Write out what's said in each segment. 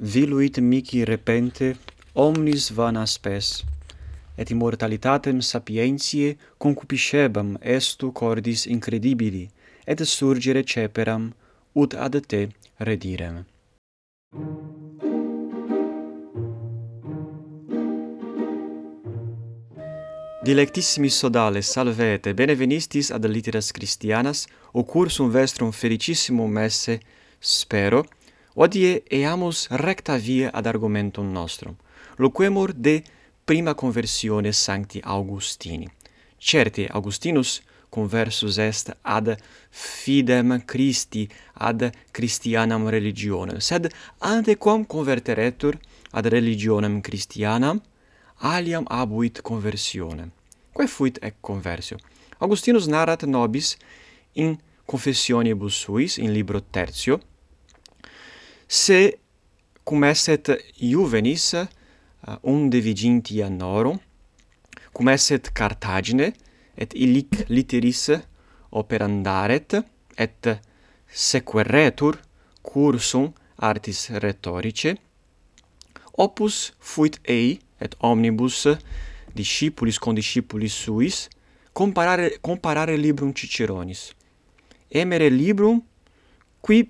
viluit mici repente omnis vana spes et immortalitatem sapientiae concupiscebam estu cordis incredibili et surgere ceperam ut ad te redirem. Dilectissimi sodales, salvete, benevenistis ad litteras Christianas, o cursum vestrum felicissimum messe, spero, Odie eamus recta via ad argumentum nostrum, loquemur de prima conversione sancti Augustini. Certe Augustinus conversus est ad fidem Christi, ad Christianam religionem, sed antequam converteretur ad religionem Christianam, aliam abuit conversionem. Quae fuit ec conversio? Augustinus narrat nobis in confessionibus suis, in libro tertio, se cum esset iuvenis unde uh, viginti annoro, cum esset Cartagine, et illic literis operandaret, et sequeretur cursum artis rhetorice, opus fuit ei et omnibus discipulis condiscipulis suis comparare comparare librum Ciceronis. Emere librum qui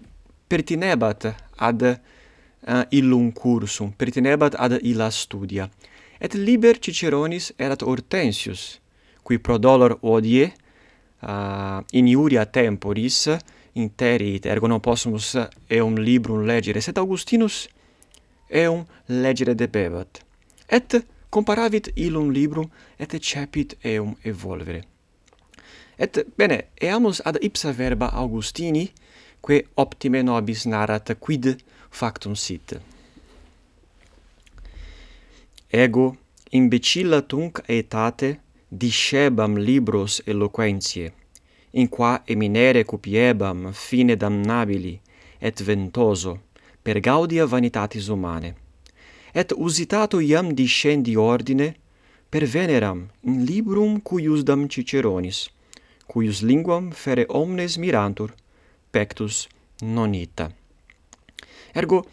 pertinebat ad uh, illum cursum, pertinebat ad illa studia. Et liber Ciceronis erat Hortensius, qui pro dolor odie, eh, uh, iniuria temporis, interit, ergo non possumus eum librum legere, sed Augustinus eum legere debebat. Et comparavit illum librum, et cepit eum evolvere. Et, bene, eamus ad ipsa verba Augustini, que optime nobis narrat quid factum sit. Ego imbecilla tunc aetate discebam libros eloquentiae, in qua eminere cupiebam fine damnabili et ventoso per gaudia vanitatis humanae et usitato iam discendi ordine per veneram in librum cuius dam Ciceronis, cuius linguam fere omnes mirantur, aspectus nonita. Ergo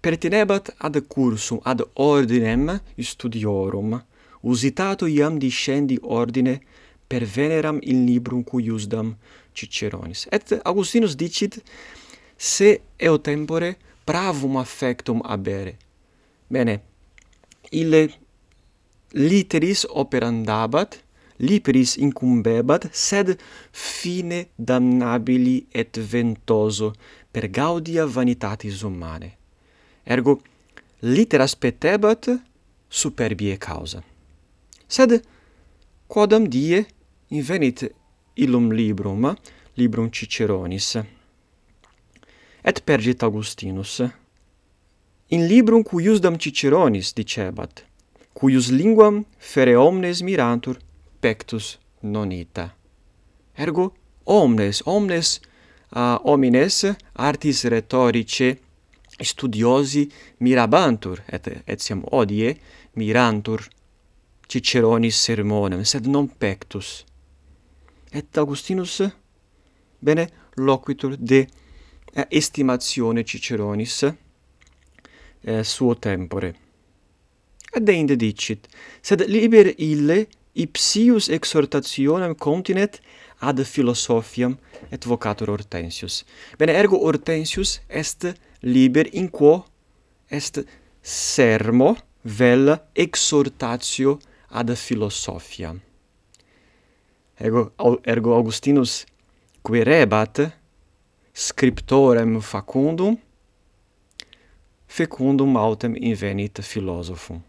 pertinebat ad cursum ad ordinem studiorum usitato iam discendi ordine per veneram in librum cuiusdam Ciceronis. Et Augustinus dicit se eo tempore pravum affectum abere. Bene, ille literis operandabat liperis incumbebat, sed fine damnabili et ventoso per gaudia vanitatis humane. Ergo, literas petebat superbie causa. Sed, quodam die invenit illum librum, librum Ciceronis, et pergit Augustinus, in librum cuiusdam Ciceronis dicebat, cuius linguam fere omnes mirantur, pectus nonita. Ergo omnes, omnes uh, homines artis rhetorice studiosi mirabantur et etiam odie mirantur Ciceronis sermonem sed non pectus et Augustinus bene loquitur de eh, estimatione Ciceronis eh, suo tempore et deinde dicit sed liber ille ipsius exhortationem continet ad philosophiam et vocator Hortensius. Bene, ergo Hortensius est liber in quo est sermo vel exhortatio ad philosophiam. Ergo, ergo Augustinus querebat scriptorem facundum, fecundum autem invenit philosophum.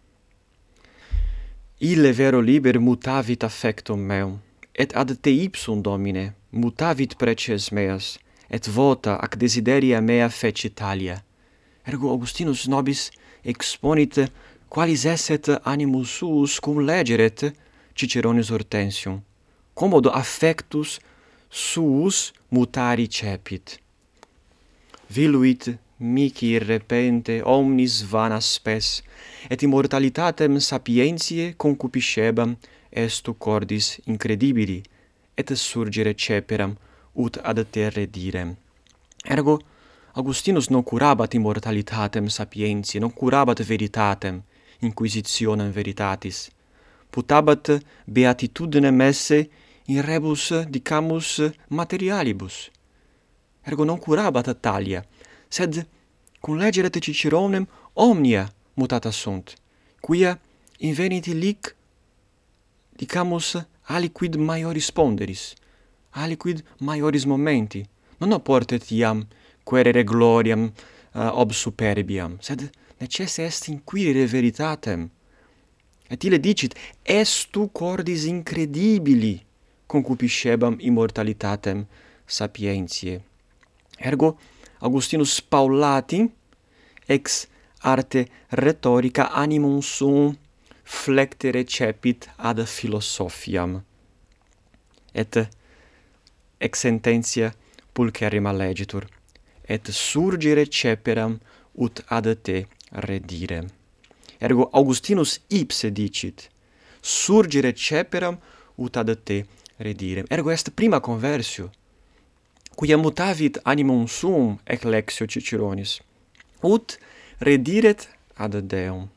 Ille vero liber mutavit affectum meum, et ad te ipsum, Domine, mutavit preces meas, et vota ac desideria mea fecit alia. Ergo Augustinus nobis exponit qualis esset animus suus cum legeret Ciceronis Hortensium. Commodo affectus suus mutari cepit. Viluit mihi repente omnis vana spes et immortalitatem sapientiae concupiscebam estu cordis incredibili et surgere ceperam ut ad terre direm ergo Augustinus non curabat immortalitatem sapientiae, non curabat veritatem, inquisitionem veritatis. Putabat beatitudinem esse in rebus dicamus materialibus. Ergo non curabat talia, sed cum legerete Ciceronem omnia mutata sunt, quia invenit lic, dicamus aliquid maioris ponderis, aliquid maioris momenti, non oportet iam querere gloriam uh, ob superbiam, sed necesse est inquirere veritatem. Et ile dicit, estu cordis incredibili concupiscebam immortalitatem sapientiae. Ergo, Augustinus Paulati ex arte rhetorica animum suum flecte recepit ad philosophiam et ex sententia pulcherrima legitur et surgere ceperam ut ad te redire. Ergo Augustinus ipse dicit surgere ceperam ut ad te redire. Ergo est prima conversio quia mutavit animum suum ec lexio Ciceronis, ut rediret ad Deum.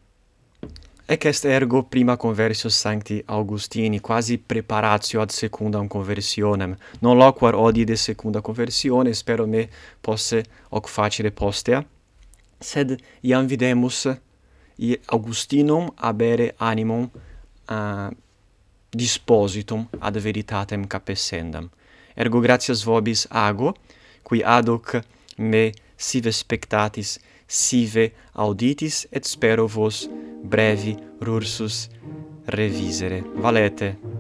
Ec est ergo prima conversio sancti Augustini, quasi preparatio ad secundam conversionem. Non loquar odi de secunda conversione, spero me posse hoc facile postea, sed iam videmus i Augustinum abere animum uh, dispositum ad veritatem capessendam ergo gratias vobis ago, qui adoc me sive spectatis, sive auditis, et spero vos brevi rursus revisere. Valete!